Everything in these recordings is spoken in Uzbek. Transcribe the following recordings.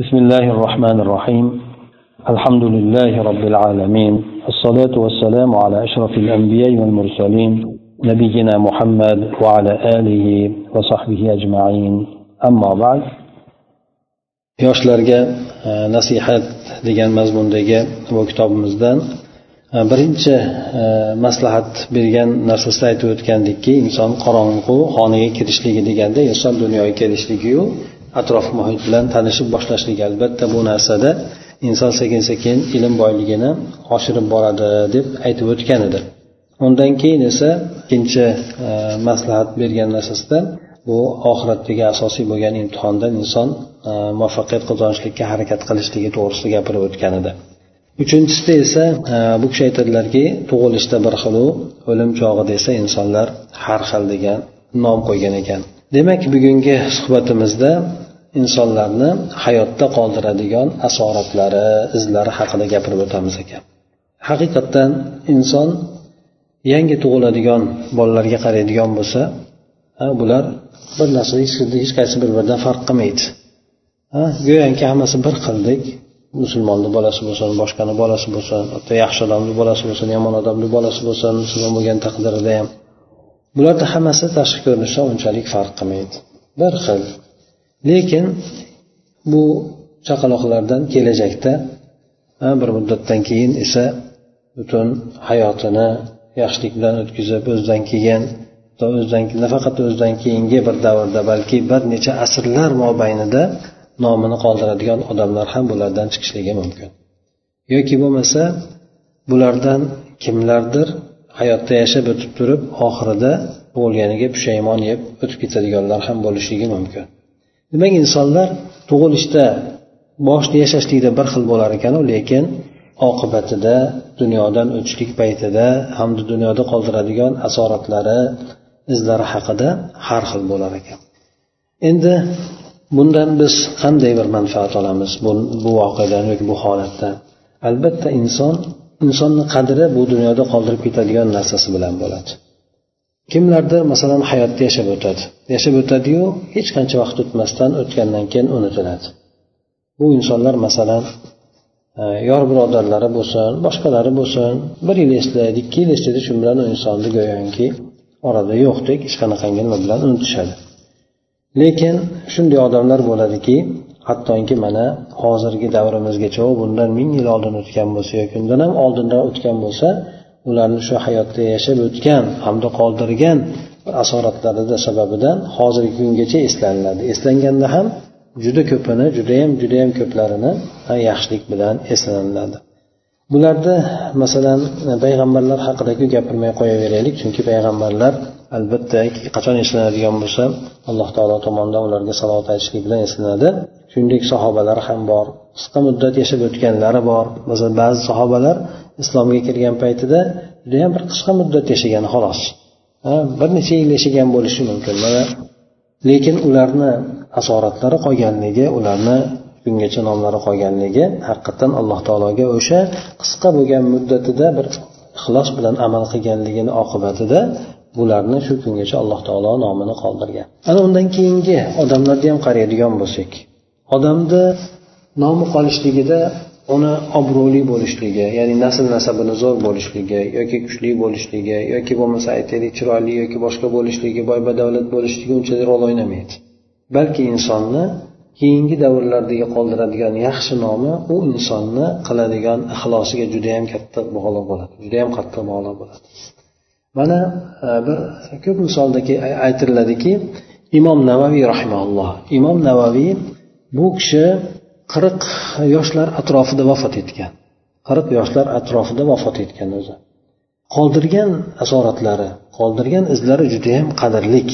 بسم الله الرحمن الرحيم الحمد لله رب العالمين الصلاة والسلام على أشرف الأنبياء والمرسلين نبينا محمد وعلى آله وصحبه أجمعين أما بعد yoshlarga nasihat degan mazmundagi bu kitobimizdan birinchi maslahat bergan narsasida aytib o'tgandikki inson qorong'u xonaga kirishligi deganda inson dunyoga kelishligiyu atrof muhit bilan tanishib boshlashligi albatta bu narsada inson sekin sekin ilm boyligini oshirib boradi deb aytib o'tgan edi. Undan keyin esa ikkinchi e, maslahat bergan narsasida bu oxiratdagi asosiy bo'lgan imtihondan inson e, muvaffaqiyat qozonishlikka harakat qilishligi to'g'risida gapirib o'tgan edi. Uchinchisida esa e, bu kishi aytadilarki tug'ilishda bir xilu o'lim chog'ida esa insonlar har xil degan nom qo'ygan ekan. Demak bugungi suhbatimizda insonlarni hayotda qoldiradigan asoratlari izlari haqida gapirib o'tamiz ekan. Haqiqatdan inson yangi tug'iladigan bolalarga qaraydigan bo'lsa bular bir narsa hech qaysi bir biridan farq qilmaydi. Go'yoki hammasi bir xildek musulmonni bolasi bo'lsin boshqani bolasi bo'lsin hatto yaxshi odamni bolasi bo'lsin yomon odamni bolasi bo'lsin musulmon bo'lgan taqdirida ham bularni hammasi tashqi ko'rinishdan unchalik farq qilmaydi. Bir xil. Lekin bu chaqaloqlardan kelajakda bir muddatdan keyin esa butun hayotini yaxshilik bilan o'tkazib o'zidan keyin o'zidan nafaqat o'zidan keyingi bir davrda balki bir necha asrlar mobaynida nomini qoldiradigan odamlar ham bulardan chiqishligi mumkin. Yoki bo'lmasa bulardan kimlardir hayotda yashab o'tib turib oxirida tug'ilganiga pushaymon yeb o'tib ketadiganlar ham bo'lishligi mumkin. Demak insonlar tug'ilishda boshida yashashlikda bir xil bo'lar ekanu lekin oqibatida dunyodan o'tishlik paytida hamda dunyoda qoldiradigan asoratlari izlari haqida har xil bo'lar ekan. Endi bundan biz qanday bir manfaat olamiz bu, bu voqeadan yoki bu holatdan? Albatta inson insonni qadri bu dunyoda qoldirib ketadigan narsasi bilan bo'ladi. Kimlardir masalan hayotda yashab o'tadi? Yashab o'tadiyu hech qancha vaqt o'tmasdan o'tgandan keyin unutiladi. Bu insonlar masalan e, yor birodarlari bo'lsin boshqalari bo'lsin bir yil eslaydi ikki yil eslaydi shu bilan u insonni go'yoki orada yo'qdek hech qanaqangi nima bilan unutishadi. Lekin shunday odamlar bo'ladiki hattoki mana hozirgi davrimizgacha bundan ming yil oldin o'tgan bo'lsa yoki undan ham oldinroq o'tgan bo'lsa ularni shu hayotda yashab o'tgan hamda qoldirgan asoratlarida sababidan hozirgi kungacha eslaniladi. Eslanganda ham juda ko'pini judayam judayam ko'plarini yaxshilik bilan eslaniladi. Bularni masalan payg'ambarlar haqidagi gapirmay qo'yaveraylik chunki payg'ambarlar albatta qachon eslanadigan bo'lsa alloh taolo tomonidan ularga salovat aytishlik bilan eslanadi. Shuningdek sahobalar ham bor qisqa muddat yashab o'tganlari bor. Masalan ba'zi sahobalar islomga kirgan paytida judayam bir qisqa muddat yashagan xolos. Bir necha yil yashagan bo'lishi mumkin. Mana lekin ularni asoratlari qolganligi ularni bungacha nomlari qolganligi haqiqatdan alloh taologa o'sha qisqa bo'lgan muddatida bir ixlos bilan amal qilganligini oqibatida bularni shu kungacha alloh taolo nomini qoldirgan. Ana undan keyingi odamlarga ham qaraydigan bo'lsak odamni nomi qolishligida uni obro'li bo'lishligi ya'ni nasl nasabini zo'r bo'lishligi yoki kuchli bo'lishligi yoki bo'lmasa aytaylik chiroyli yoki boshqa bo'lishligi boy badavlat bo'lishligi unchalik rol o'ynamaydi. Balki insonni keyingi davrlardagi qoldiradigan yaxshi nomi u insonni qiladigan ixlosiga judayam katta bog'liq bo'ladi judayam qattiq bog'liq bo'ladi. Mana e, bir ko'p misolda aytiladiki imom navaviy rahimaulloh imom navaviy bu kishi qirq yoshlar atrofida vafot etgan qirq yoshlar atrofida vafot etgan o'zi. Qoldirgan asoratlari qoldirgan izlari judayam qadrlik.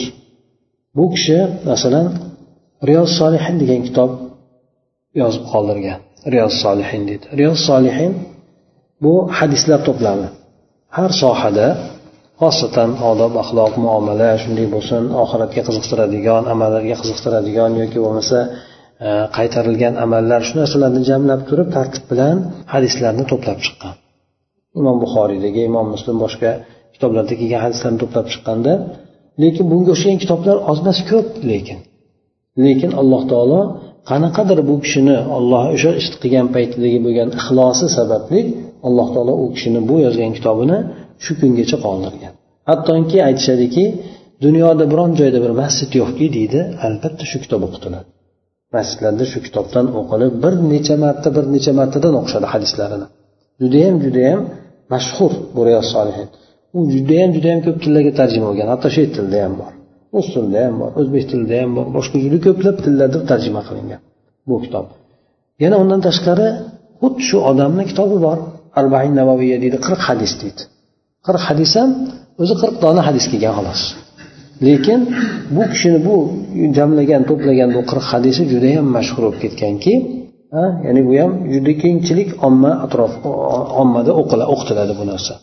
Bu kishi masalan riyoz solihin degan kitob yozib qoldirgan. Riyoz solihin deydi. Riyoz solihin bu hadislar to'plami har sohada xosatan odob axloq muomala shunday bo'lsin oxiratga qiziqtiradigan amallarga qiziqtiradigan yoki bo'lmasa e, qaytarilgan amallar shu narsalarni jamlab turib tartib bilan hadislarni to'plab chiqqan. Imom buxoriydagi imom muslim boshqa kitoblarda kelgan hadislarni to'plab chiqqanda lekin bunga o'xshagan kitoblar oz emas ko'p lekin lekin alloh taolo qanaqadir bu kishini olloh o'sha ish qilgan paytidagi bo'lgan ixlosi sababli alloh taolo u kishini bu yozgan kitobini shu kungacha qoldirgan. Hattoki aytishadiki dunyoda biron joyda bir masjid yo'qki deydi albatta shu kitob o'qitiladi. Masjidlarda shu kitobdan o'qilib bir necha marta bir necha martadan o'qishadi hadislarini judayam judayam mashhur bu riyoz solihin. U judayam judayam ko'p tillarga tarjima bo'lgan hatto chet tilida ham bor. Rus tilida ham bor o'zbek tilida ham bor boshqa juda ko'plab tillarda tarjima qilingan bu kitob. Yana undan tashqari xuddi shu odamni kitobi bor arbain navaviya deydi qirq hadis deydi. Qirq hadis ham o'zi qirq dona hadis kelgan xolos. Lekin bu kishini bu jamlagan to'plagan bu qirq hadisi judayam mashhur bo'lib ketganki ya'ni bu ham juda kengchilik omma atrof ommada o'qitiladi bu narsa.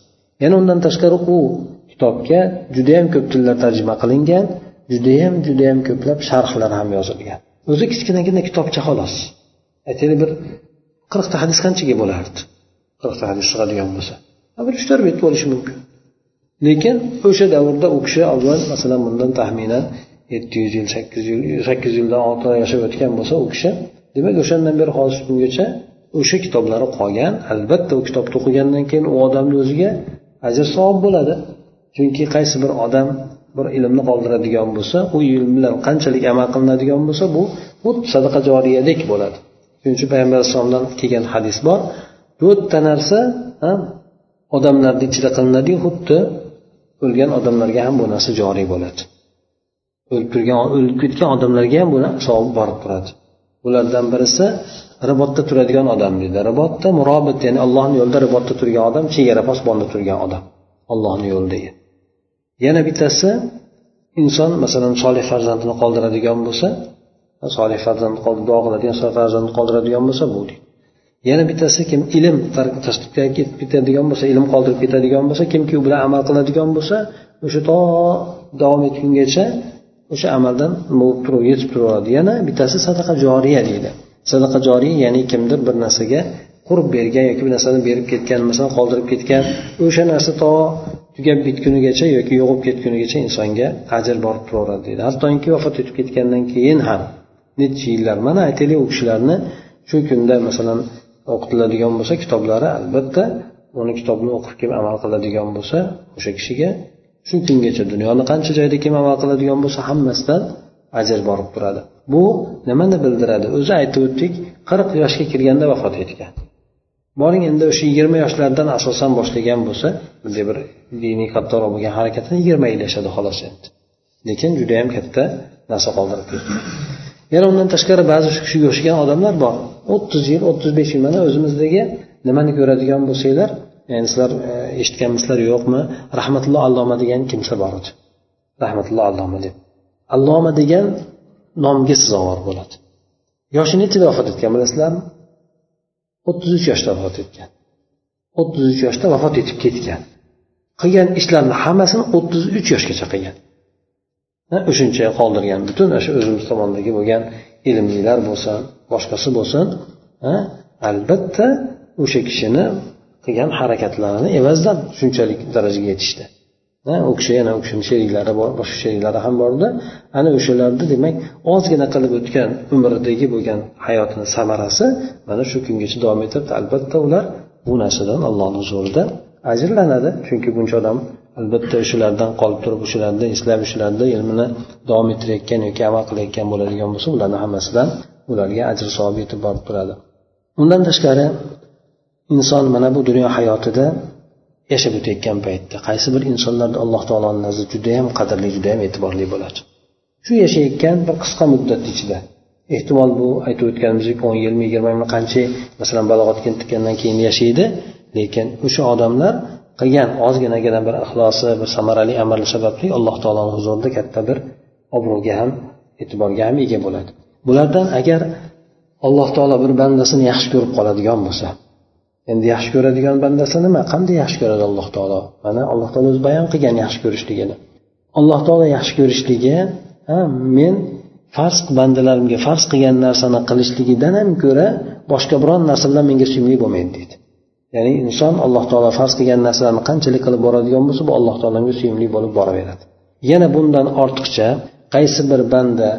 Yana undan tashqari u kitobga judayam ko'p tillar tarjima qilingan judayam judayam ko'plab sharhlar ham yozilgan. O'zi kichkinagina kitobcha xolos. Aytaylik bir qirqta hadis qanchaga bo'lardi? Qirqta hadis chiqadigan bo'lsa. Bir uch to'rt bet bo'lishi mumkin. Lekin o'sha davrda u kishi avval masalan bundan taxminan yetti yuz yil sakkiz yil sakkiz yildan ortiq yashab o'tgan bo'lsa u kishi demak o'shandan beri hozir kungacha o'sha kitoblari qolgan. Albatta u kitobni o'qigandan keyin u odamni o'ziga ajr savob bo'ladi. Chunki qaysi bir odam bir ilmni qoldiradigan bo'lsa u ilm bilan qanchalik amal qilinadigan bo'lsa bu xuddi sadaqa joriyadek bo'ladi. Shuning uchun payg'ambar alayhissalomdan kelgan hadis bor. To'rtta narsa odamlarni ichida qilinadiyu xuddi o'lgan odamlarga ham bu narsa joriy bo'ladi. O'lib turgan o'lib ketgan odamlarga ham buni savob borib turadi. Bulardan birisi ribotda turadigan odam deydi. Ribotda murobit ya'ni allohni yo'lida ribotda turgan odam chegara posbonda turgan odam. Allohni yo'lidagi yana bittasi inson masalan solih farzandini qoldiradigan bo'lsa solih farzand duo qiladigan solih farzandni qoldiradigan bo'lsa bu deydi. Yana bittasi kim ilm tasdiqga ketib ketadigan bo'lsa ilm qoldirib ketadigan bo'lsa kimki u bilan amal qiladigan bo'lsa o'sha to davom etgungacha o'sha amaldan bo'lib turib yetib turaveradi yana bittasi sadaqa joriya deydi. Sadaqa joriy ya'ni kimdir bir narsaga qurib bergan yoki bir narsani berib ketgan masalan qoldirib ketgan o'sha narsa to tugab bitgunigacha yoki yo'qolib ketgunigacha insonga ajr borib turaveradi deydi. Hattoki vafot etib ketgandan keyin ham necha yillar mana aytaylik u kishilarni shu kunda masalan o'qitiladigan bo'lsa kitoblari albatta uni kitobni o'qib kelib amal qiladigan bo'lsa o'sha kishiga shu kungacha dunyoni qancha joyda kim amal qiladigan bo'lsa hammasidan ajr borib turadi. Bu nimani bildiradi? O'zi aytib o'tdik qirq yoshga kirganda vafot etgan. Boring endi o'sha yigirma yoshlardan asosan boshlagan bo'lsa bunday bir diniy kattaroq bo'lgan harakatini yigirma yil yashadi xolos endi. Lekin judayam katta narsa qoldirib ketdi yana undan tashqari ba'zi shu kishiga o'xshagan odamlar bor. o'ttiz yil o'ttiz besh yil mana o'zimizdagi nimani ko'radigan bo'lsanglar ya'ni sizlar e, eshitganmisizlar yo'qmi? Rahmatulloh alloma degan kimsa bor edi. Rahmatulloh alloma deb. Alloma degan nomga sazovor bo'ladi. Yoshi nechada vafot etgan bilasizlarmi? O'ttiz uch yoshda vafot etgan. O'ttiz uch yoshda vafot etib ketgan. Qilgan ishlarini hammasini o'ttiz uch yoshgacha qilgan. O'shuncha qoldirgan butun o'sha o'zimiz tomondagi bo'lgan ilmlilar bo'lsin boshqasi bo'lsin albatta o'sha kishini qilgan harakatlarini evazidan shunchalik darajaga yetishdi. U kishi yana u kishini sheriklari bor boshqa sheriklari ham borda ana o'shalarni demak ozgina qilib o'tgan umridagi bo'lgan hayotini samarasi mana shu kungacha davom etyapti. Albatta ular bu narsadan allohni huzurida ajrlanadi. Chunki buncha odam albatta o'shalardan qolib turib o'shalarni eslab o'shalarni ilmini davom ettirayotgan yoki amal qilayotgan bo'ladigan bo'lsa ularni hammasidan ularga ajr savob yetib borib turadi. Undan tashqari inson mana bu dunyo hayotida yashab o'tayotgan paytda qaysi bir insonlarda alloh taoloni nazdida judayam qadrli judayam e'tiborli bo'ladi shu yashayotgan bir qisqa muddat ichida ehtimol bu aytib o'tganimizdek o'n yilmi yigirma yilmi qancha masalan balog'atga yetgandan keyin yashaydi lekin o'sha odamlar qilgan ozginagina bir ixlosi bir samarali amali sababli alloh taoloni huzurida katta bir obro'ga ham e'tiborga ham ega bo'ladi. Bulardan agar alloh taolo bir bandasini yaxshi ko'rib qoladigan bo'lsa endi yaxshi ko'radigan bandasi nima? Qanday yaxshi ko'radi alloh taolo? Mana alloh taolo o'zi bayon qilgan yaxshi ko'rishligini alloh taolo yaxshi ko'rishligi men farz bandalarimga farz qilgan narsani qilishligidan ham ko'ra boshqa biron narsa bilan menga suyumli bo'lmaydi deydi. Ya'ni inson alloh taolo farz qilgan narsalarni qanchalik qilib boradigan bo'lsa bu alloh taologa suyumli bo'lib boraveradi. Yana bundan ortiqcha qaysi bir banda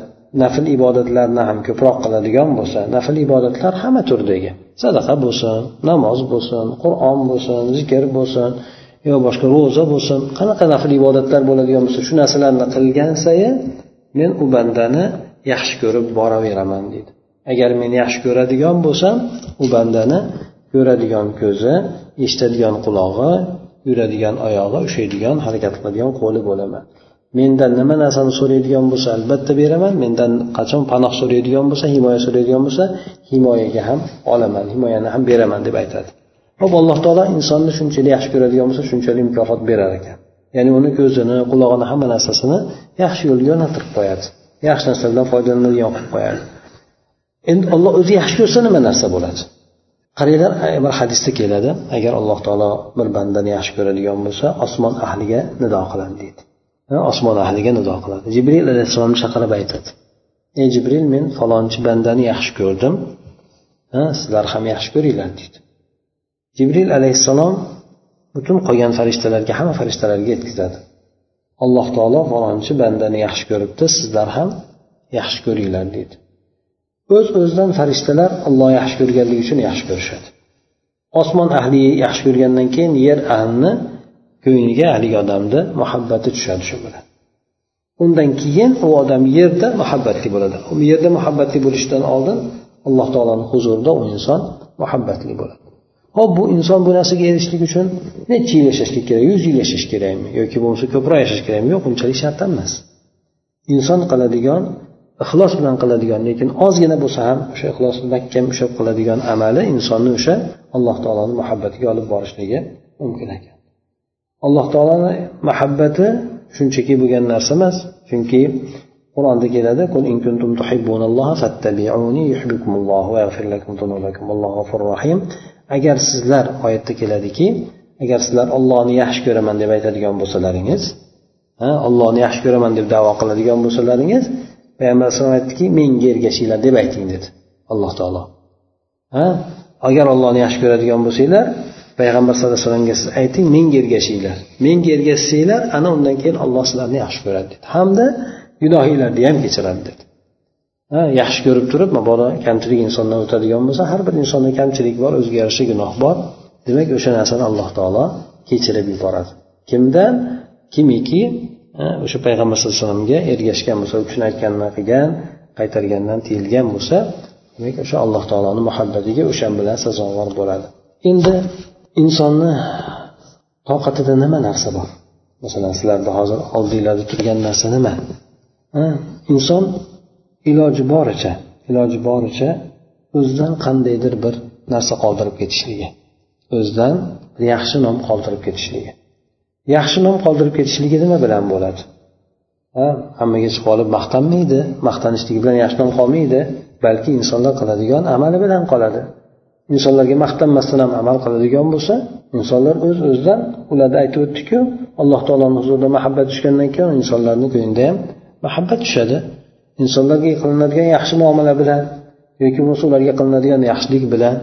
nafl ibodatlarni ham ko'proq qiladigan bo'lsa nafl ibodatlar hamma turdagi. Sadaqa bo'lsin namoz bo'lsin qur'on bo'lsin zikr bo'lsin yo boshqa ro'za bo'lsin. Qanaqa nafl ibodatlar bo'ladigan bo'lsa shu narsalarni qilgan sayin men u bandani yaxshi ko'rib boraveraman deydi. Agar men yaxshi ko'radigan bo'lsam u bandani ko'radigan ko'zi eshitadigan qulog'i yuradigan oyog'i ushlaydigan harakat qiladigan qo'li bo'laman. Mendan nima narsani so'raydigan bo'lsa albatta beraman. Mendan qachon panoh so'raydigan bo'lsa himoya so'raydigan bo'lsa himoyaga ham olaman himoyani ham beraman deb aytadi. Hop alloh taolo insonni shunchalik yaxshi ko'radigan bo'lsa shunchalik mukofot berar ekan. Ya'ni uni ko'zini qulog'ini hamma narsasini yaxshi yo'lga yo'naltirib qo'yadi. Yaxshi narsalardan foydalanadigan qilib qo'yadi. Endi olloh o'zi yaxshi ko'rsa nima narsa bo'ladi? Qaranglar bir hadisda keladi agar alloh taolo bir bandani yaxshi ko'radigan bo'lsa osmon ahliga nido qiladi deydi. Osmon ahliga nido qiladi. Jibril alayhissalomni chaqirib aytadi. Ey jibril men falonchi bandani yaxshi ko'rdim. Sizlar ham yaxshi ko'ringlar deydi. Jibril alayhissalom butun qolgan farishtalarga hamma farishtalarga yetkazadi. Alloh taolo falonchi bandani yaxshi ko'ribdi sizlar ham yaxshi ko'ringlar deydi. O'z öz o'zidan farishtalar olloh yaxshi ko'rganligi uchun yaxshi ko'rishadi. Osmon ahli yaxshi ko'rgandan keyin yer ahlini ko'ngliga haligi odamni muhabbati tushadi shu bilan. Undan keyin u odam yerda muhabbatli bo'ladi. U yerda muhabbatli bo'lishidan oldin alloh taoloni huzurida u inson muhabbatli bo'ladi. Hop bu inson bu narsaga erishishlik uchun necha yil yashashlik kerak yuz yil yashash kerakmi yoki bo'lmasa ko'proq yashash kerakmi? Yo'q unchalik shart emas. Inson qiladigan ixlos bilan qiladigan lekin ozgina bo'lsa ham o'sha ixlos mahkam ushlab qiladigan amali insonni o'sha alloh taoloni muhabbatiga olib borishligi mumkin ekan. Alloh taoloni muhabbati shunchaki bo'lgan narsa emas. Chunki qur'onda keladi agar sizlar oyatda keladiki agar sizlar ollohni yaxshi ko'raman deb aytadigan bo'lsalaringiz ollohni yaxshi ko'raman deb davo qiladigan bo'lsalaringiz payg'ambar alayhisalom aytdiki menga ergashinglar deb ayting dedi alloh taolo. Ha agar ollohni yaxshi ko'radigan bo'lsanglar payg'ambar sallallohu alayhi vasallamga siz ayting menga ergashinglar. Menga ergashsanglar ana undan keyin olloh sizlarni yaxshi ko'radi dedi. Hamda gunohinglarni ham kechiradi dedi. Ha yaxshi ko'rib turib mabodo kamchilik insondan o'tadigan bo'lsa har bir insonda kamchilik bor o'ziga yarasha gunoh bor. Demak o'sha narsani alloh taolo kechirib yuboradi. Kimdan? Kimiki? O'sha payg'ambar sallallohu alayhi vasallamga ergashgan bo'lsa u kishini aytganini qilgan qaytargandan tiyilgan bo'lsa demak o'sha alloh taoloni muhabbatiga o'shan bilan sazovor bo'ladi. Endi insonni toqatida nima narsa bor? Masalan sizlarda hozir oldinglarda turgan narsa nima? Inson iloji boricha iloji boricha o'zidan qandaydir bir narsa qoldirib ketishligi o'zidan yaxshi nom qoldirib ketishligi. Yaxshi nom qoldirib ketishligi nima bilan bo'ladi? Ha? Hammaga chiqib olib maqtanmaydi maqtanishligi bilan yaxshi nom qolmaydi balki insonlar qiladigan amali bilan qoladi. Insonlarga maqtanmasdan ham amal qiladigan bo'lsa insonlar o'z öz o'zidan ularda aytib o'tdikku alloh taoloni huzurida muhabbat tushgandan keyin insonlarni ko'nglida ham muhabbat tushadi. Insonlarga qilinadigan yaxshi muomala bilan yoki bo'lmasa ularga qilinadigan yaxshilik bilan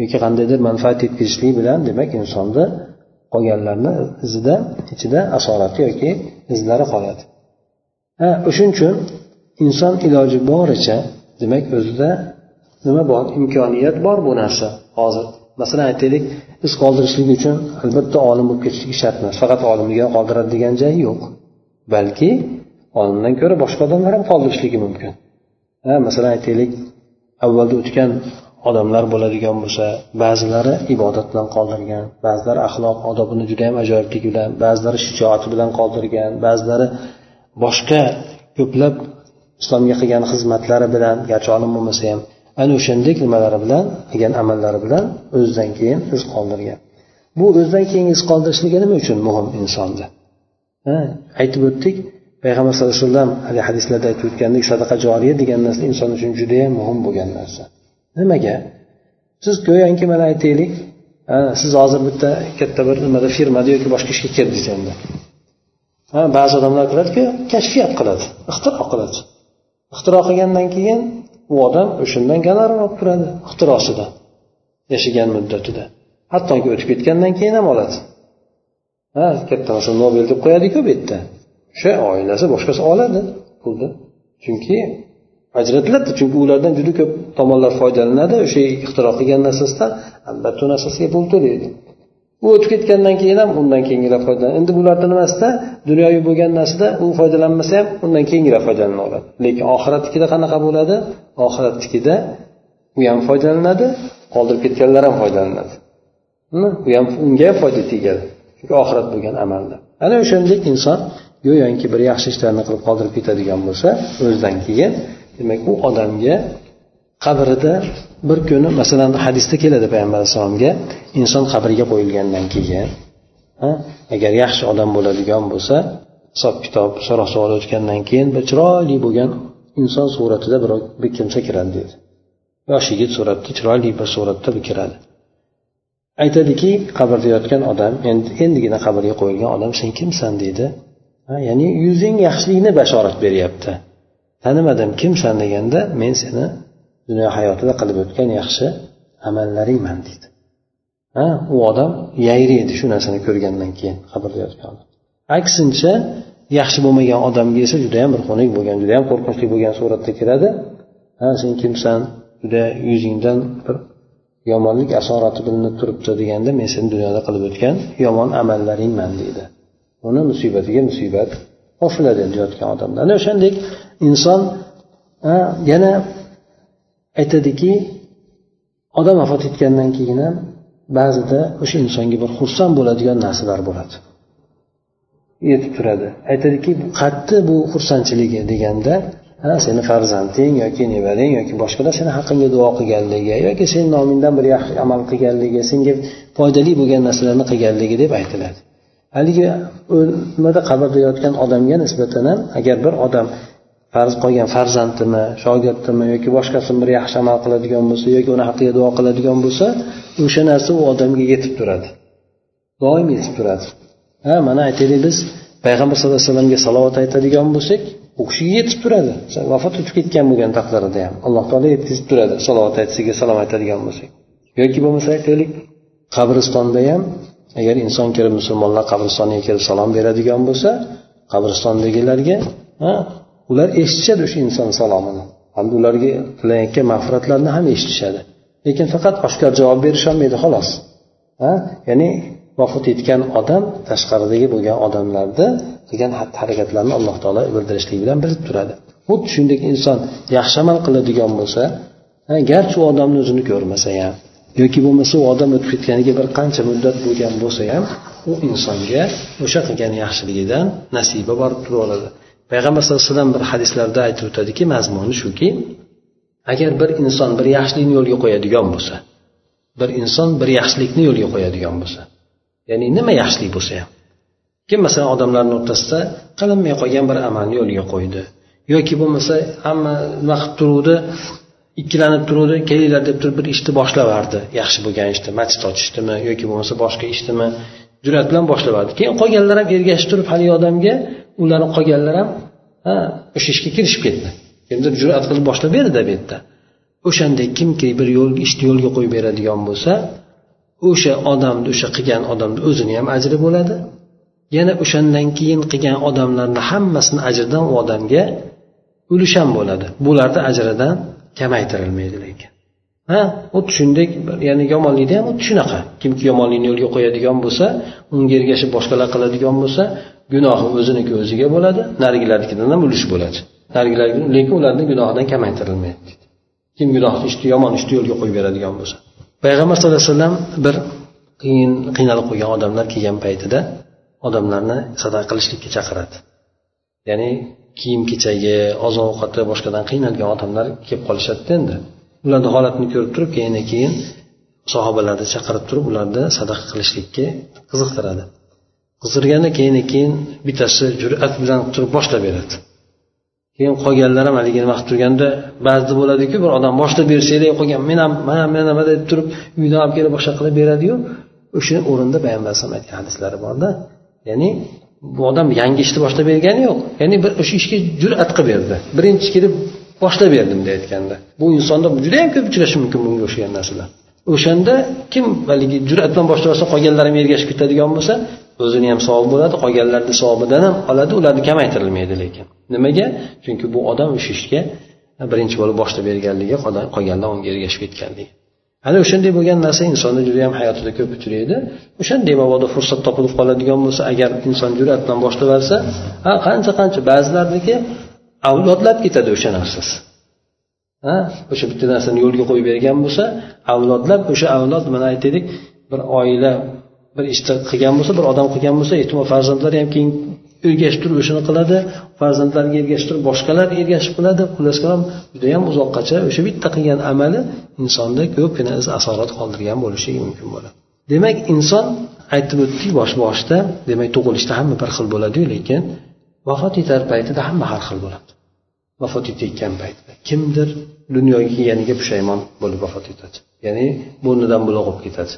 yoki qandaydir manfaat yetkazishlik bilan demak insonni qolganlarni izida ichida asorati yoki izlari qoladi. Ha o'shaning uchun inson iloji boricha demak o'zida nima bor? Imkoniyat bor bu narsa hozir. Masalan aytaylik iz qoldirishlik uchun albatta olim bo'lib ketishligi shart emas faqat olimga qoldiradi degan joyi yo'q. Balki olimdan ko'ra boshqa odamlar ham qoldirishligi mumkin. Ha masalan aytaylik avvalda o'tgan odamlar bo'ladigan bo'lsa ba'zilari ibodat bilan qoldirgan ba'zilari axloq odobini juda yam ajoyibligi bilan ba'zilari shijoati bilan qoldirgan ba'zilari boshqa ko'plab islomga qilgan xizmatlari bilan garchi olim bo'lmasa ham ana o'shandek nimalari bilan qilgan amallari bilan o'zidan keyin iz qoldirgan. Bu o'zidan keyin iz qoldirishligi nima uchun muhim insonda? Aytib o'tdik payg'ambar sallallohu alayhi vasallam haligi hadislarda aytib o'tgandek sadaqa joriya degan narsa inson uchun judayam muhim bo'lgan narsa. Nimaga? Siz go'yoki mana aytaylik siz hozir bitta katta bir nimada firmada yoki boshqa ishga kirdingiz endi. Ba'zi odamlar qiladiku kashfiyat qiladi ixtiro qiladi. Ixtiro qilgandan keyin u odam o'shandan gonorar olib turadi ixtirosidan yashagan muddatida. Hattoki o'tib ketgandan keyin ham oladi. Ha katta o'sha nobel deb qo'yadiku bu yerda. O'sha oilasi boshqasi oladi pulni. Chunki ajratiladi chunki ulardan juda ko'p tomonlar foydalanadi o'sha ixtiro qilgan narsasidan. Albatta u narsasiga pul to'laydi. U o'tib ketgandan keyin ham undan keyingilar foydalanadi endi bularni nimasida dunyoviy bo'lgan narsada u foydalanmasa ham undan keyingilar oladi lekin oxiratnikida qanaqa bo'ladi? Oxiratnikida u ham foydalanadi qoldirib ketganlar ham foydalanadi. U ham unga ham foyda tegadi. Chunki oxirat bo'lgan amalda. Ana o'shandek inson go'yoki bir yaxshi ishlarni qilib qoldirib ketadigan bo'lsa o'zidan keyin demak u odamga qabrida bir kuni masalan hadisda keladi payg'ambar alayhissalomga inson qabrga qo'yilgandan keyin agar yaxshi odam bo'ladigan bo'lsa hisob kitob so'roq savol o'tgandan keyin bir chiroyli bo'lgan inson suratida bir bir kimsa kiradi dedi yosh yigit suratda chiroyli bir suratda bir kiradi. Aytadiki qabrda yotgan odam endi endigina qabrga qo'yilgan odam sen kimsan? deydi. Ya'ni yuzing yaxshilikni bashorat beryapti. Tanimadim kimsan? deganda men seni dunyo hayotida qilib o'tgan yaxshi amallaringman deydi. Ha u odam yayraydi shu narsani ko'rgandan keyin qabrda yotgan odam aksincha yaxshi bo'lmagan odamga esa judayam bir xunuk bo'lgan judayam qo'rqinchli bo'lgan suratda kiradi ha sen kimsan? Juda yuzingdan bir yomonlik asorati bilinib turibdi deganda men seni dunyoda qilib o'tgan yomon amallaringman deydi. Uni musibatiga musibat qo'shiladi endi yotgan odamda ana o'shandek inson yana aytadiki odam vafot etgandan keyin ham ba'zida o'sha insonga bir xursand bo'ladigan narsalar bo'ladi. Yetib turadi. Aytadiki qayerda bu xursandchiligi deganda ha seni farzanding yoki nevarang yoki boshqalar seni haqqingga duo qilganligi yoki seni nomingdan bir yaxshi amal qilganligi senga foydali bo'lgan narsalarni qilganligi deb aytiladi. Haligi nimada qabrda yotgan odamga nisbatan ham agar bir odam farz qolgan farzandimi shogirdimi yoki boshqasini bir yaxshi amal qiladigan bo'lsa yoki uni haqqiga duo qiladigan bo'lsa o'sha narsa u odamga yetib turadi. Doim yetib turadi. Ha mana aytaylik biz payg'ambar sallallohu alayhi vasallamga salovat aytadigan bo'lsak u kishiga yetib turadi. Vafot etib ketgan bo'lgan taqdirida ham alloh taolo yetkazib turadi salovat aytisiga salom aytadigan bo'lsak. Yoki bo'lmasa aytaylik qabristonda ham agar inson kirib musulmonlar qabristoniga kirib salom beradigan bo'lsa qabristondagilarga ular eshitishadi o'sha inson salomini. Hamda ularga qilayotgan mag'firatlarni ham eshitishadi. Lekin faqat oshkor javob berisholmaydi xolos. Ha? Ya'ni vafot etgan odam tashqaridagi bo'lgan odamlarni qilgan xatti harakatlarni alloh taolo bildirishlik bilan bilib turadi. Xuddi shuningdek inson yaxshi amal qiladigan bo'lsa garchi u odamni o'zini ko'rmasa ham yoki bo'lmasa u odam o'tib ketganiga bir qancha muddat bo'lgan bo'lsa ham u insonga o'sha qilgan yaxshiligidan nasiba borib turaveradi payg'ambar sallallohu alayhi vasallam bir hadislarda aytib o'tadiki mazmuni shuki agar bir inson bir yaxshilikni yo'lga qo'yadigan bo'lsa bir inson bir yaxshilikni yo'lga qo'yadigan bo'lsa ya'ni nima yaxshilik bo'lsa ham kim masalan odamlarni o'rtasida qilinmay qolgan bir amalni yo'lga qo'ydi yoki bo'lmasa hamma nima qilib turuvdi ikkilanib turuvdi kelinglar deb turib bir ishni boshlaverdi yaxshi bo'lgan ishni masjid ochishdimi yoki bo'lmasa boshqa ishdimi jur'at bilan boshlaverdi keyin qolganlar ham ergashib turib haligi odamga ularni qolganlar ham ha o'sha ishga kirishib ketdi. Endi jur'at qilib boshlab berdi bu yerda. O'shanday kimki bir yo'l ishni yo'lga qo'yib beradigan bo'lsa o'sha odamni o'sha qilgan odamni o'zini ham ajri bo'ladi. Yana o'shandan keyin qilgan odamlarni hammasini ajridan u odamga ulush ham bo'ladi. Bularni ajridan kamaytirilmaydi lekin. Ha xuddi shuningdek ya'ni yomonlikda ham xuddi shunaqa kimki yomonlikni yo'lga qo'yadigan bo'lsa unga ergashib boshqalar qiladigan bo'lsa gunohi o'ziniki o'ziga bo'ladi narigilarnikidan ham ulush bo'ladi. Narigilar lekin ularni gunohidan kamaytirilmaydi. Kim gunohni ishni yomon ishni yo'lga qo'yib beradigan bo'lsa. Payg'ambar sallallohu alayhi vasallam bir qiyin qiynalib qolgan odamlar kelgan paytida odamlarni sadaqa qilishlikka chaqiradi. Ya'ni kiyim kechagi oziq ovqati boshqadan qiynalgan odamlar kelib qolishadida endi. Ularni holatini ko'rib turib keyin keyin sahobalarni chaqirib turib ularni sadaqa qilishlikka qiziqtiradi. Qiziqtirganda keyin keyin bittasi jur'at bilan turib boshlab beradi. Keyin qolganlar ham haligini vaqt turganda ba'zida bo'ladiku bir odam boshlab bersanglar qolgan men ham mana men nima deb turib uydan olib kelib boshqa qilib beradiyu. O'sha o'rinda payg'ambar alayhisalom aytgan hadislari borda. Ya'ni bu odam yangi ishni boshlab bergani yo'q. Ya'ni bir o'sha ishga jur'at qilib berdi. Birinchi kelib boshlab berdim deb aytganda. Bu insonda judayam ko'p uchrashi mumkin bunga o'xshagan narsalar. O'shanda kim haligi jur'at bilan boshlab olsa qolganlar ham ergashib ketadigan bo'lsa o'zini ham savobi bo'ladi qolganlarni savobidan ham oladi ularni kamaytirilmaydi lekin. Nimaga? Chunki bu odam o'sha ishga birinchi bo'lib boshlab berganligi qolganlar unga ergashib ketganligi. Ana o'shanday bo'lgan narsa insonni juda yam hayotida ko'p uchraydi. O'shanday mabodo fursat topilib qoladigan bo'lsa agar inson jur'at bilan boshlab yuborsa ha qancha qancha ba'zilarniki avlodlab ketadi o'sha narsasi. Ha o'sha bitta narsani yo'lga qo'yib bergan bo'lsa avlodlab o'sha avlod mana aytaylik bir oila bir ishni qilgan bo'lsa bir odam qilgan bo'lsa ehtimol farzandlari ham keyin ergashib turib o'shani qiladi farzandlariga ergashib turib boshqalar ergashib qiladi. Xullas kalom judayam uzoqqacha o'sha bitta qilgan amali insonda ko'pgina iz asorat qoldirgan bo'lishi mumkin bo'ladi. Demak inson aytib o'tdik bosh boshida demak tug'ilishda hamma bir xil bo'ladiyu lekin vafot etar paytida hamma har xil bo'ladi. Vafot etayotgan paytida kimdir dunyoga kelganiga pushaymon bo'lib vafot etadi. Ya'ni burnidan buloq bo'lib ketadi.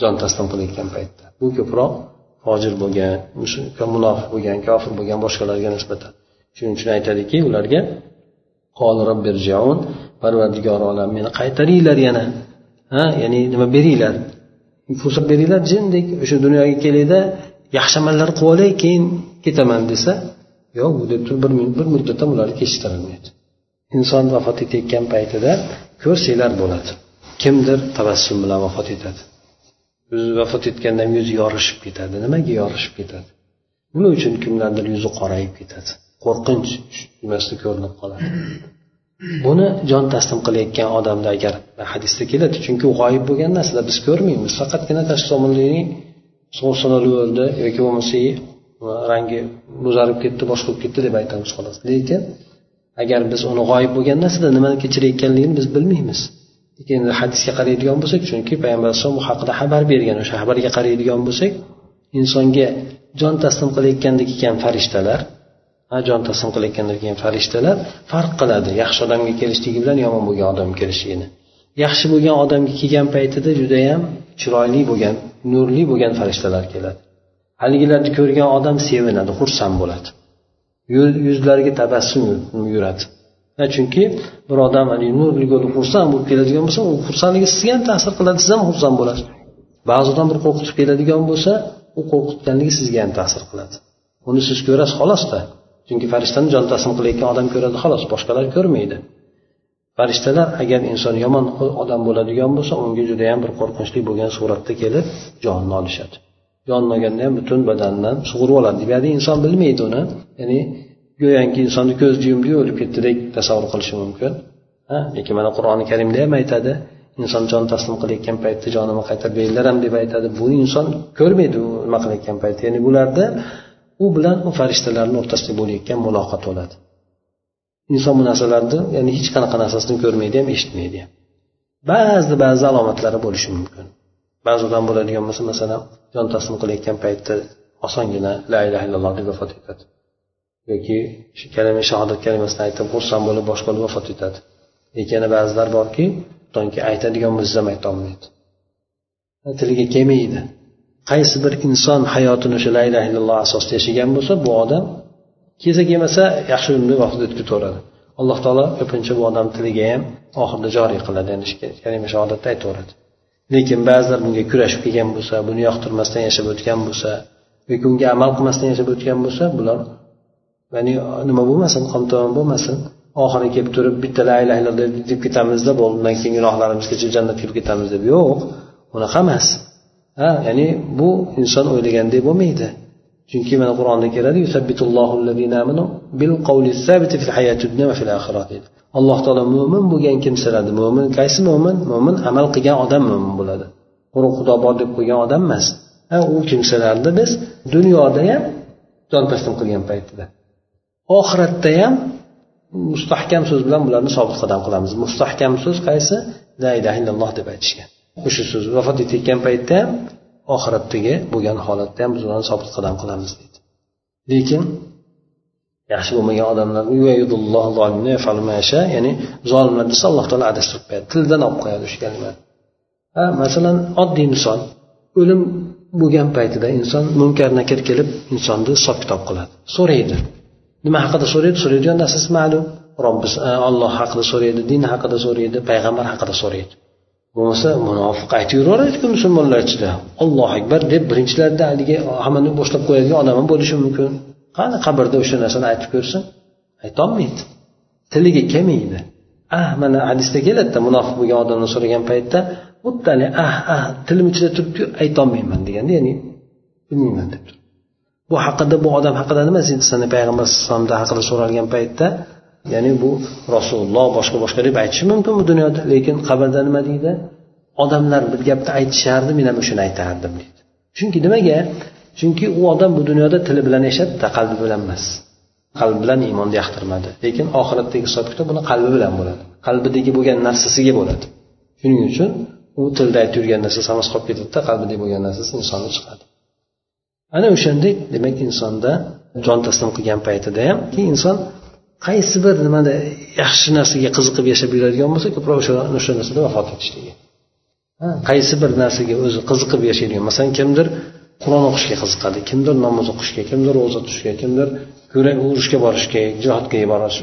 Jon taslim qilayotgan paytda. Bu ko'proq hojir bo'lgan munofiq bo'lgan kofir bo'lgan boshqalarga nisbatan. Shuning uchun aytadiki ularga parvardigor olam meni qaytaringlar yana. Ha ya'ni nima beringlar. Fursat beringlar jindek o'sha dunyoga kelayda yaxshi amallar qilib olay keyin ketaman desa yo'q bu deb turib bir bir ham ularni kechiktirilmaydi inson vafot etayotgan paytida ko'rsanglar bo'ladi. Kimdir tabassum bilan vafot etadi. O'zi vafot etgandan yuzi yorishib ketadi. Nimaga yorishib ketadi? Nima uchun kimlardir yuzi qorayib ketadi? Qo'rqinch nimasi ko'rinib qoladi. Buni jon taslim qilayotgan odamda agar hadisda keladi chunki u g'oyib bo'lgan narsalar biz ko'rmaymiz. Faqatgina tashqi tomonligining o'ldi yoki bo'lmasa rangi bo'zarib ketdi boshqa bo'lib ketdi deb aytamiz xolos. Lekin agar biz uni g'oyib bo'lgan narsada nimani kechirayotganligini biz bilmaymiz. Lekin hadisga qaraydigan bo'lsak chunki payg'ambar alayhisalom bu haqida xabar bergan o'sha xabarga qaraydigan bo'lsak insonga jon taslim qilayotganda kelgan farishtalar. Jon taslim qilayotganda kelgan farishtalar farq qiladi. Yaxshi odamga kelishligi bilan yomon bo'lgan odam kelishligini. Yaxshi bo'lgan odamga kelgan paytida judayam chiroyli bo'lgan nurli bo'lgan farishtalar keladi. Haligilarni ko'rgan odam sevinadi xursand bo'ladi. Yuzlariga tabassum yuradi. Chunki bir odam nurli xursand bo'lib keladigan bo'lsa u xursandligi sizga ham ta'sir qiladi siz ham xursand bo'lasiz. Ba'zi odam bir qo'rqitib keladigan bo'lsa u qo'rqitganligi sizga ham ta'sir qiladi. Uni siz ko'rasiz xolosda chunki farishtani jon taslim qilayotgan odam ko'radi xolos boshqalar ko'rmaydi. Farishtalar agar inson yomon odam bo'ladigan bo'lsa unga judayam bir qo'rqinchli bo'lgan suratda kelib jonini olishadi. Jonini olganda ham butun badanidan sug'urib oladi. Deyapti inson bilmaydi uni. Ya'ni go'yoki insonni ko'zni yumdi o'lib ketdidek tasavvur qilishi mumkin. Lekin mana qur'oni karimda ham aytadi inson jon taslim qilayotgan paytda jonimni qaytarib beringlaram deb aytadi. Bu inson ko'rmaydi u nima qilayotgan paytda. Ya'ni bularda u bilan u farishtalarni o'rtasida bo'layotgan muloqot bo'ladi. Inson bu narsalarni ya'ni hech qanaqa narsasini ko'rmaydi ham eshitmaydi ham. Ba'zi ba'zi alomatlari bo'lishi mumkin. Ba'zi odam bo'ladigan bo'lsa masalan jon taslim qilayotgan paytda osongina la ilaha illalloh deb vafot etadi. Yoki shu kalima shahodat kalimasini aytib xursand bo'lib boshqa bo'lib vafot etadi. Lekin yana ba'zilar borki hattoki aytadigan bo'lsa ham aytolmaydi tiliga kelmaydi. Qaysi bir inson hayotini o'sha la illaha illalloh asosida yashagan bo'lsa bu odam kelsa kelmasa yaxshi o'limda vafot etib ketaveradi. Alloh taolo ko'pincha bu odam tiliga ham oxirida joriy qiladi ya'ni kalima shahodatni aytaveradi. Lekin ba'zilar bunga kurashib kelgan bo'lsa buni yoqtirmasdan yashab o'tgan bo'lsa yoki unga amal qilmasdan yashab o'tgan bo'lsa bular ya'ni nima bo'lmasin qomtomon bo'lmasin. Oxiri kelib turib bitta la illaha illalloh deb ketamizda bo'ldi undan keyin gunohlarimiz kechib jannatga kirib ketamiz deb. Yo'q unaqa emas. Ha ya'ni bu inson o'ylagandek bo'lmaydi. Chunki mana qur'onda keladi alloh taolo mo'min bo'lgan kimsalarni mo'min qaysi mo'min mo'min amal qilgan odam mo'min bo'ladi. Quruq xudo bor deb qo'ygan odam emas. Ha u kimsalarni biz dunyoda ham jon qilgan paytida. Oxiratda ham mustahkam so'z bilan bularni sobit qadam qilamiz. Mustahkam so'z qaysi? La ilaha illalloh deb aytishgan. O'sha so'z vafot etayotgan paytda ham oxiratdagi bo'lgan holatda ham biz ularni sobit qadam qilamiz deydi. Lekin yaxshi bo'lmagan odamlar ya'ni zolimlar desa alloh taolo adashtirib qo'yadi tildan olib qo'yadi o'sha kalimani ha masalan oddiy misol o'lim bo'lgan paytida inson munkar nakir kelib insonni hisob kitob qiladi. So'raydi. Nima haqida so'raydi? So'raydigan narsasi ma'lum? Robbis e, olloh haqida so'raydi din haqida so'raydi payg'ambar haqida so'raydi. Bo'lmasa munofiq aytib yuraveradiku musulmonlar ichida. Ollohu akbar deb birinchilarda haligi hammani boshlab qo'yadigan odam ham bo'lishi mumkin. Qani qabrda o'sha narsani aytib ko'rsin? Aytolmaydi. Tiliga kelmaydi. Ah mana hadisda keladida munofiq bo'lgan odamdan so'ragan paytda xuddi ah ah tilim ichida turibdi aytolmayman deganda ya'ni bilmayman deb bu haqida bu odam haqida nima sani payg'ambar alayhisalomni haqida so'ralgan paytda? Ya'ni bu rasululloh boshqa boshqa deb aytishi mumkin bu dunyoda lekin qabrda nima deydi? Odamlar bir gapni aytishardi men ham o'shani aytardim deydi. Chunki nimaga? Chunki u odam bu dunyoda tili bilan yashadida qalbi bilan emas. Qalbi bilan iymonni yoqtirmadi. Lekin oxiratdagi hisob kitob buni qalbi bilan bo'ladi. Qalbidagi bo'lgan narsasiga bo'ladi. Shuning uchun u tilda aytib yurgan narsasi hammasi qolib ketadida qalbidagi bo'lgan narsasi insonda chiqadi. Ana o'shandek demak insonda jon taslim qilgan paytida ham inson qaysi bir nimada yaxshi narsaga qiziqib yashab yuradigan bo'lsa ko'proq o'sha o'sha narsada vafot etishligi qaysi bir narsaga o'zi qiziqib yashaydigan masalan kimdir qur'on o'qishga qiziqadi kimdir namoz o'qishga kimdir ro'za tutishga kimdir urushga borishga jihodga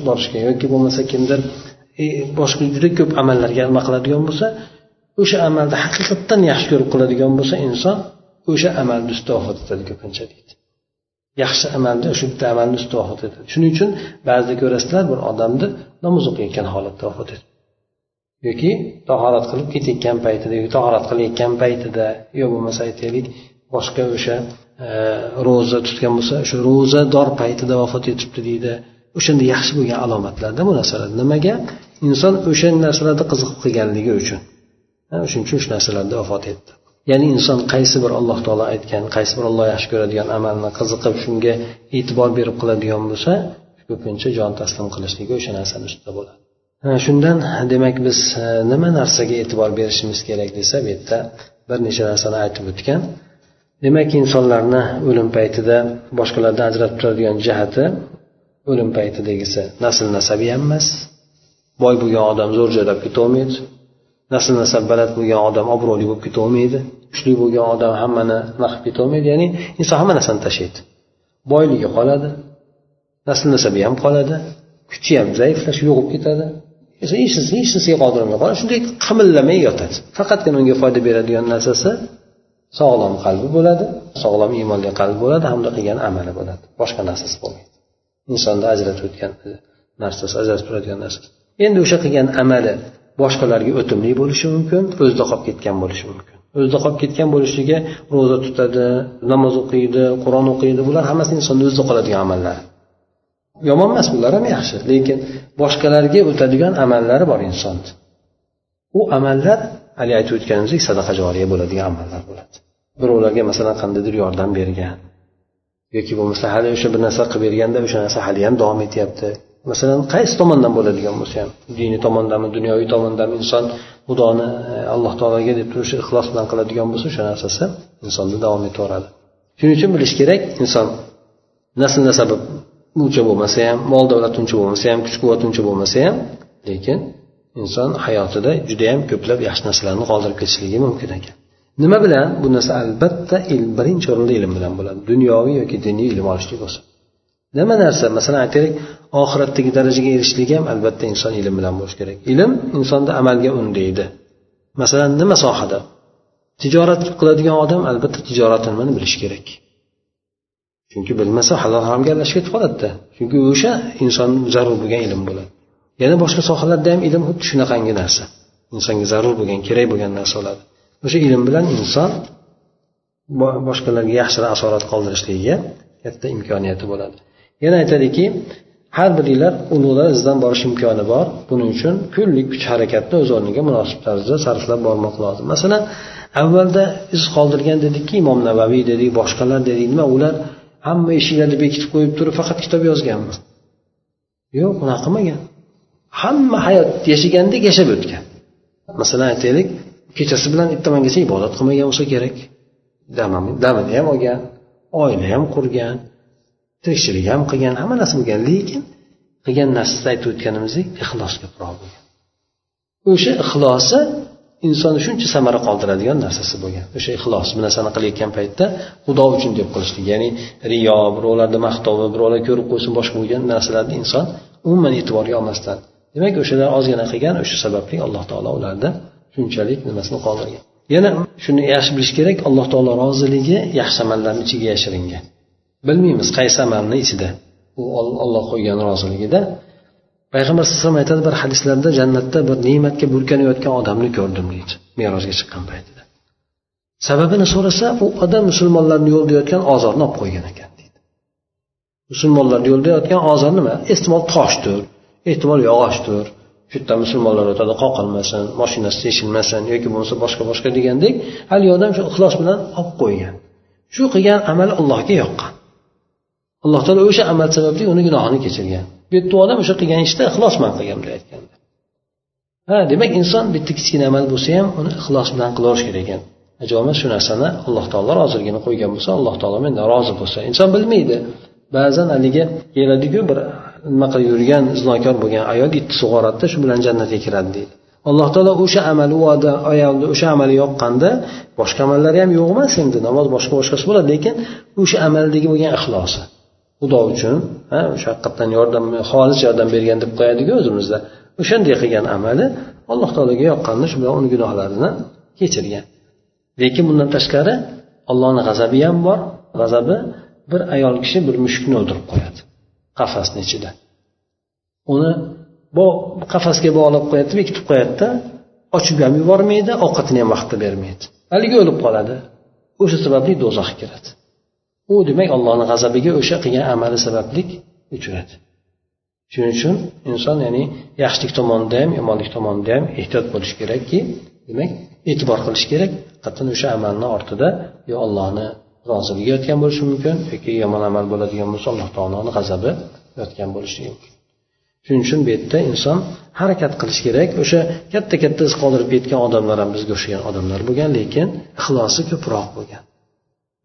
borishga yoki bo'lmasa kimdir e, boshqa juda ko'p amallarga nima qiladigan bo'lsa o'sha amalni haqiqatdan yaxshi ko'rib qiladigan bo'lsa inson o'sha amalni ustida vafot etadi ko'pincha deydi. Yaxshi amalni shu bitta amalni ustida vafot etadi. Shuning uchun ba'zida ko'rasizlar bir odamni namoz o'qiyotgan holatda vafot etadi. Yoki tahorat qilib ketayotgan paytida yoki tahorat qilayotgan paytida yo bo'lmasa aytaylik boshqa o'sha e, ro'za tutgan bo'lsa o'sha ro'zador paytida vafot etibdi deydi. O'shanda yaxshi bo'lgan alomatlarda bu narsalar nimaga? Inson o'sha narsalarda qiziqib qilganligi uchun. Shuning uchun shu narsalarda vafot etdi. Ya'ni inson qaysi bir alloh taolo aytgan qaysi bir olloh yaxshi ko'radigan amalni qiziqib shunga e'tibor berib qiladigan bo'lsa ko'pincha jon taslim qilishligi o'sha narsani ustida bo'ladi. Shundan demak biz e, nima narsaga e'tibor berishimiz kerak desa bu yerda bir necha narsani aytib o'tgan. Demak insonlarni o'lim paytida boshqalardan ajratib turadigan jihati o'lim paytidagisi nasl nasabi ham emas. Boy bo'lgan odam zo'r joylab ketolmaydi nasl nasab baland bo'lgan odam obro'li bo'lib ketolmaydi kuchli bo'lgan odam hammani maqib ketolmaydi ya'ni inson hamma narsani tashlaydi. Boyligi qoladi nasl nasabi ham qoladi kuchi ham zaiflashib yo'qolib ketadi. Hech narsaga qodir bo'lmay qoladi. Shunday qimillamay yotadi. Faqatgina unga foyda beradigan narsasi sog'lom qalbi bo'ladi sog'lom iymonli qalbi bo'ladi hamda qilgan amali bo'ladi. Boshqa narsasi bo'lmaydi. Insonni ajratib o'tgan narsasi ajratib turadigan narsasi. Endi o'sha qilgan amali boshqalarga o'timli bo'lishi mumkin o'zida qolib ketgan bo'lishi mumkin. O'zida qolib ketgan bo'lishligi ro'za tutadi namoz o'qiydi qur'on o'qiydi bular hammasi insonni o'zida qoladigan amallar. Yomon emas bular ham yaxshi lekin boshqalarga o'tadigan amallari bor insonni u amallar haligi aytib o'tganimizdek sadaqa joriya bo'ladigan amallar bo'ladi. Birovlarga masalan qandaydir yordam bergan yoki bo'lmasa hali o'sha bir narsa qilib berganda o'sha narsa haliyam davom etyapti. Masalan qaysi tomondan bo'ladigan bo'lsa ham diniy tomondanmi dunyoviy tomondanmi inson xudoni e, alloh taologa deb turishi ixlos bilan qiladigan bo'lsa o'sha narsasi insonda davom etaveradi. Shuning uchun bilish kerak inson nasl nasabi uncha bo'lmasa ham mol davlat uncha bo'lmasa ham kuch quvvat uncha bo'lmasa ham lekin inson hayotida judayam ko'plab yaxshi narsalarni qoldirib ketishligi mumkin ekan. Nima bilan bu narsa? Albatta ilm birinchi o'rinda ilm bilan bo'ladi. Dunyoviy yoki diniy ilm olishlik bo'lsa nima narsa? Masalan aytaylik oxiratdagi darajaga erishishlik ham albatta inson ilm bilan bo'lishi kerak. Ilm insonni amalga undaydi. Masalan nima sohada? Tijorat qiladigan odam albatta tijorat nimani bilishi kerak. Chunki bilmasa halol haromga aralashib ketib qoladida. Chunki o'sha inson zarur bo'lgan ilm bo'ladi. Yana boshqa sohalarda ham ilm xuddi shunaqangi narsa. Insonga zarur bo'lgan kerak bo'lgan narsa bo'ladi. O'sha ilm bilan inson boshqalarga yaxshi asorat qoldirishligiga katta imkoniyati bo'ladi. Yana aytadiki har biringlar ulug'lar izidan borish imkoni bor. Buning uchun kunlik kuch harakatni o'z o'rniga munosib tarzda sarflab bormoq lozim. Masalan avvalda iz qoldirgan dedikki imom navaviy dedik boshqalar dedik nima ular hamma eshiklarni bekitib qo'yib turib faqat kitob yozganmi? Yo'q unaqa qilmagan. Hamma hayot yashagandek yashab o'tgan. Masalan aytaylik kechasi bilan ertamangacha ibodat qilmagan bo'lsa kerak. Damini ham olgan oila ham qurgan tirikchilik ham qilgan hamma narsa bo'lgan. Lekin qilgan narsasida aytib o'tganimizdek ixlos ko'proq bo'lgan. O'sha ixlosi insonni shuncha samara qoldiradigan narsasi bo'lgan. O'sha ixlos bir narsani qilayotgan paytda xudo uchun deb qilishlik ya'ni riyo birovlarni maqtovi birovlar ko'rib qo'ysin boshqa bo'lgan narsalarni inson umuman e'tiborga olmasdan. Demak o'shalar ozgina qilgan o'sha sababli alloh taolo ularni shunchalik nimasini qoldirgan. Yana shuni yaxshi bilish kerak alloh taolo roziligi yaxshi amallarni ichiga yashiringan. Bilmaymiz qaysi amalni ichida. U olloh qo'ygan roziligida. Payg'ambar alayhisalom aytadi bir hadislarda jannatda bir ne'matga burkanayotgan odamni ko'rdim deydi merojga chiqqan paytida. Sababini so'rasa u odam musulmonlarni yo'lda yotgan ozorni olib qo'ygan ekan deydi. Musulmonlarni yo'lda yotgan ozor nima? Ehtimol toshdir ehtimol yog'ochdir. Shu yerdan musulmonlar o'tadi qoqilmasin mashinasi teshilmasin yoki bo'lmasa boshqa boshqa degandek haligi odam shu ixlos bilan olib qo'ygan. Shu qilgan amali allohga yoqqan. Alloh taolo o'sha amal sababli uni gunohini kechirgan. Bu yerda odam o'sha qilgan ishda ixlos bilan qilgan bunday aytganda. Ha demak inson bitta kichkina amal bo'lsa ham uni ixlos bilan qilaverish kerak ekan. Ajoyib shu narsani alloh taolo roziligini qo'ygan bo'lsa alloh taolo mendan rozi bo'lsa. Inson bilmaydi. Ba'zan haligi keladiku bir nima qilib yurgan zinokor bo'lgan ayol itni sug'oradida shu bilan jannatga kiradi deydi. Alloh taolo o'sha amali u odam ayolni o'sha amali yoqqanda boshqa amallari ham yo'q emas endi namoz boshqa boshqasi bo'ladi lekin o'sha amaldagi bo'lgan ixlosi. Xudo uchun ha o'sha haqiqatdan yordam xolis yordam bergan deb qo'yadiku o'zimizda o'shanday qilgan amali alloh taologa yoqqanini shu bilan uni gunohlarini kechirgan. Lekin bundan tashqari allohni g'azabi ham bor g'azabi bir ayol kishi bir mushukni o'ldirib qo'yadi qafasni ichida. Uni bu qafasga bog'lab qo'yadi bekitib qo'yadida ochib ham yubormaydi ovqatini ham vaqtida bermaydi. Haligi o'lib qoladi. O'sha sababli do'zaxga kiradi. U demak allohni g'azabiga o'sha qilgan amali sabablik uchradi shuning uchun inson ya'ni yaxshilik tomonida ham yomonlik tomonida ham ehtiyot bo'lishi kerakki demak e'tibor qilish kerak. Qat'an o'sha amalni ortida yo allohni roziligi yotgan bo'lishi mumkin yoki yomon amal bo'ladigan bo'lsa alloh taoloni g'azabi yotgan bo'lishi mumkin. Shuning uchun bu yerda inson harakat qilish kerak. O'sha katta katta iz qoldirib ketgan odamlar ham bizga o'xshagan odamlar bo'lgan lekin ixlosi ko'proq bo'lgan.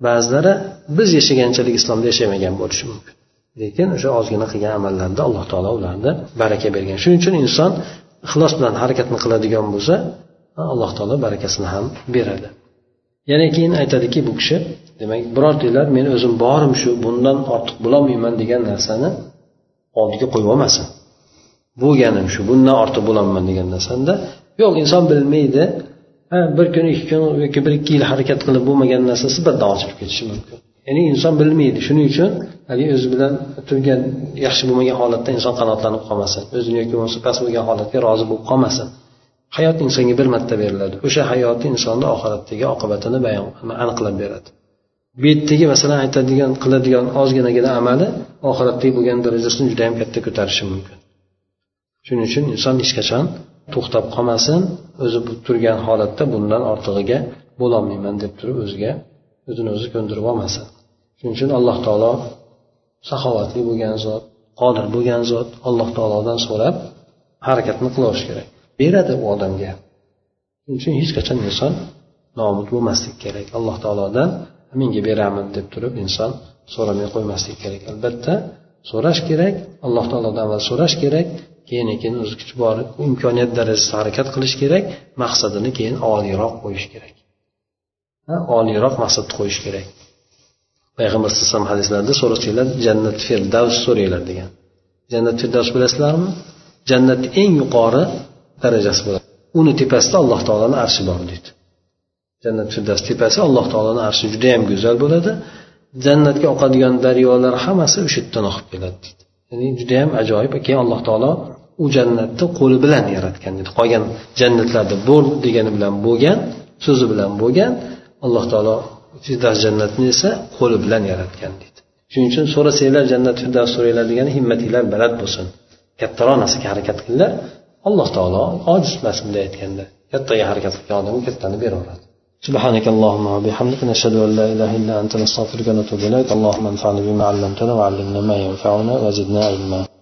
Ba'zilari biz yashaganchalik islomda yashamagan bo'lishi mumkin. Lekin o'sha ozgina qilgan amallarida alloh taolo ularni baraka bergan. Shuning uchun inson ixlos bilan harakatni qiladigan bo'lsa alloh taolo barakasini ham beradi. Yana keyin aytadiki bu kishi demak birortanglar men o'zim borim shu bundan ortiq bo'lolmayman degan narsani oldiga qo'yib olmasin. Bo'lganim shu bundan ortiq bo'lolmayman degan narsanda yo'q inson bilmaydi bir kun ikki kun yoki bir ikki yil harakat qilib bo'lmagan narsasi birdan ochilib ketishi mumkin. Ya'ni inson bilmaydi. Shuning uchun haligi o'zi bilan turgan yaxshi bo'lmagan holatda inson qanoatlanib qolmasin. O'zini yoki bo'lmasa past bo'lgan holatga rozi bo'lib qolmasin. Hayot insonga bir marta beriladi. O'sha hayoti insonni oxiratdagi oqibatini bayon aniqlab beradi. Bu yerdagi masalan aytadigan qiladigan ozginagina amali oxiratdagi bo'lgan darajasini juda yam katta ko'tarishi mumkin. Shuning uchun inson hech qachon to'xtab qolmasin o'zi turgan holatda bundan ortig'iga bo'lolmayman deb turib o'ziga o'zini o'zi ko'ndirib olmasin. Shuning uchun alloh taolo saxovatli bo'lgan zot qodir bo'lgan zot alloh taolodan so'rab harakatni qilaverish kerak. Beradi u odamga. Shuning uchun hech qachon inson nomud bo'lmaslik kerak. Alloh taolodan menga beraman deb turib inson so'ramay qo'ymaslik kerak. Albatta so'rash kerak alloh taolodan avval so'rash kerak. Keyin keyin o'z kuchi bor imkoniyat darajasida harakat qilish kerak maqsadini keyin oliyroq qo'yish kerak. Oliyroq maqsadni qo'yish kerak. Payg'ambar alayhi hadislarida so'rasanglar jannat firdavs so'ranglar degan. Jannat firdavs bilasizlarmi? Jannatni eng yuqori darajasi bo'ladi. Uni tepasida alloh taoloni arshi bor deydi. Jannat firdavs tepasi alloh taoloni arshi judayam go'zal bo'ladi. Jannatga oqadigan daryolar hammasi o'sha yerdan oqib keladi deydi. Ya'ni judayam ajoyib keyin alloh taolo u jannatni qo'li bilan yaratgan deydi qolgan jannatlarda bo'l degani bilan bo'lgan so'zi bilan bo'lgan alloh taolo firdavs jannatni esa qo'li bilan yaratgan deydi shuning uchun so'rasanglar jannat firdavs so'ranglar degani himmatinglar baland bo'lsin kattaroq narsaga harakat qilinglar alloh taolo ojiz emas bunday aytganda kattaga harakat qilgan odamga kattani beraveradi سبحانك اللهم وبحمدك نشهد ان لا اله الا انت نستغفرك ونتوب اليك اللهم انفعنا بما علمتنا وعلمنا ما ينفعنا وزدنا علما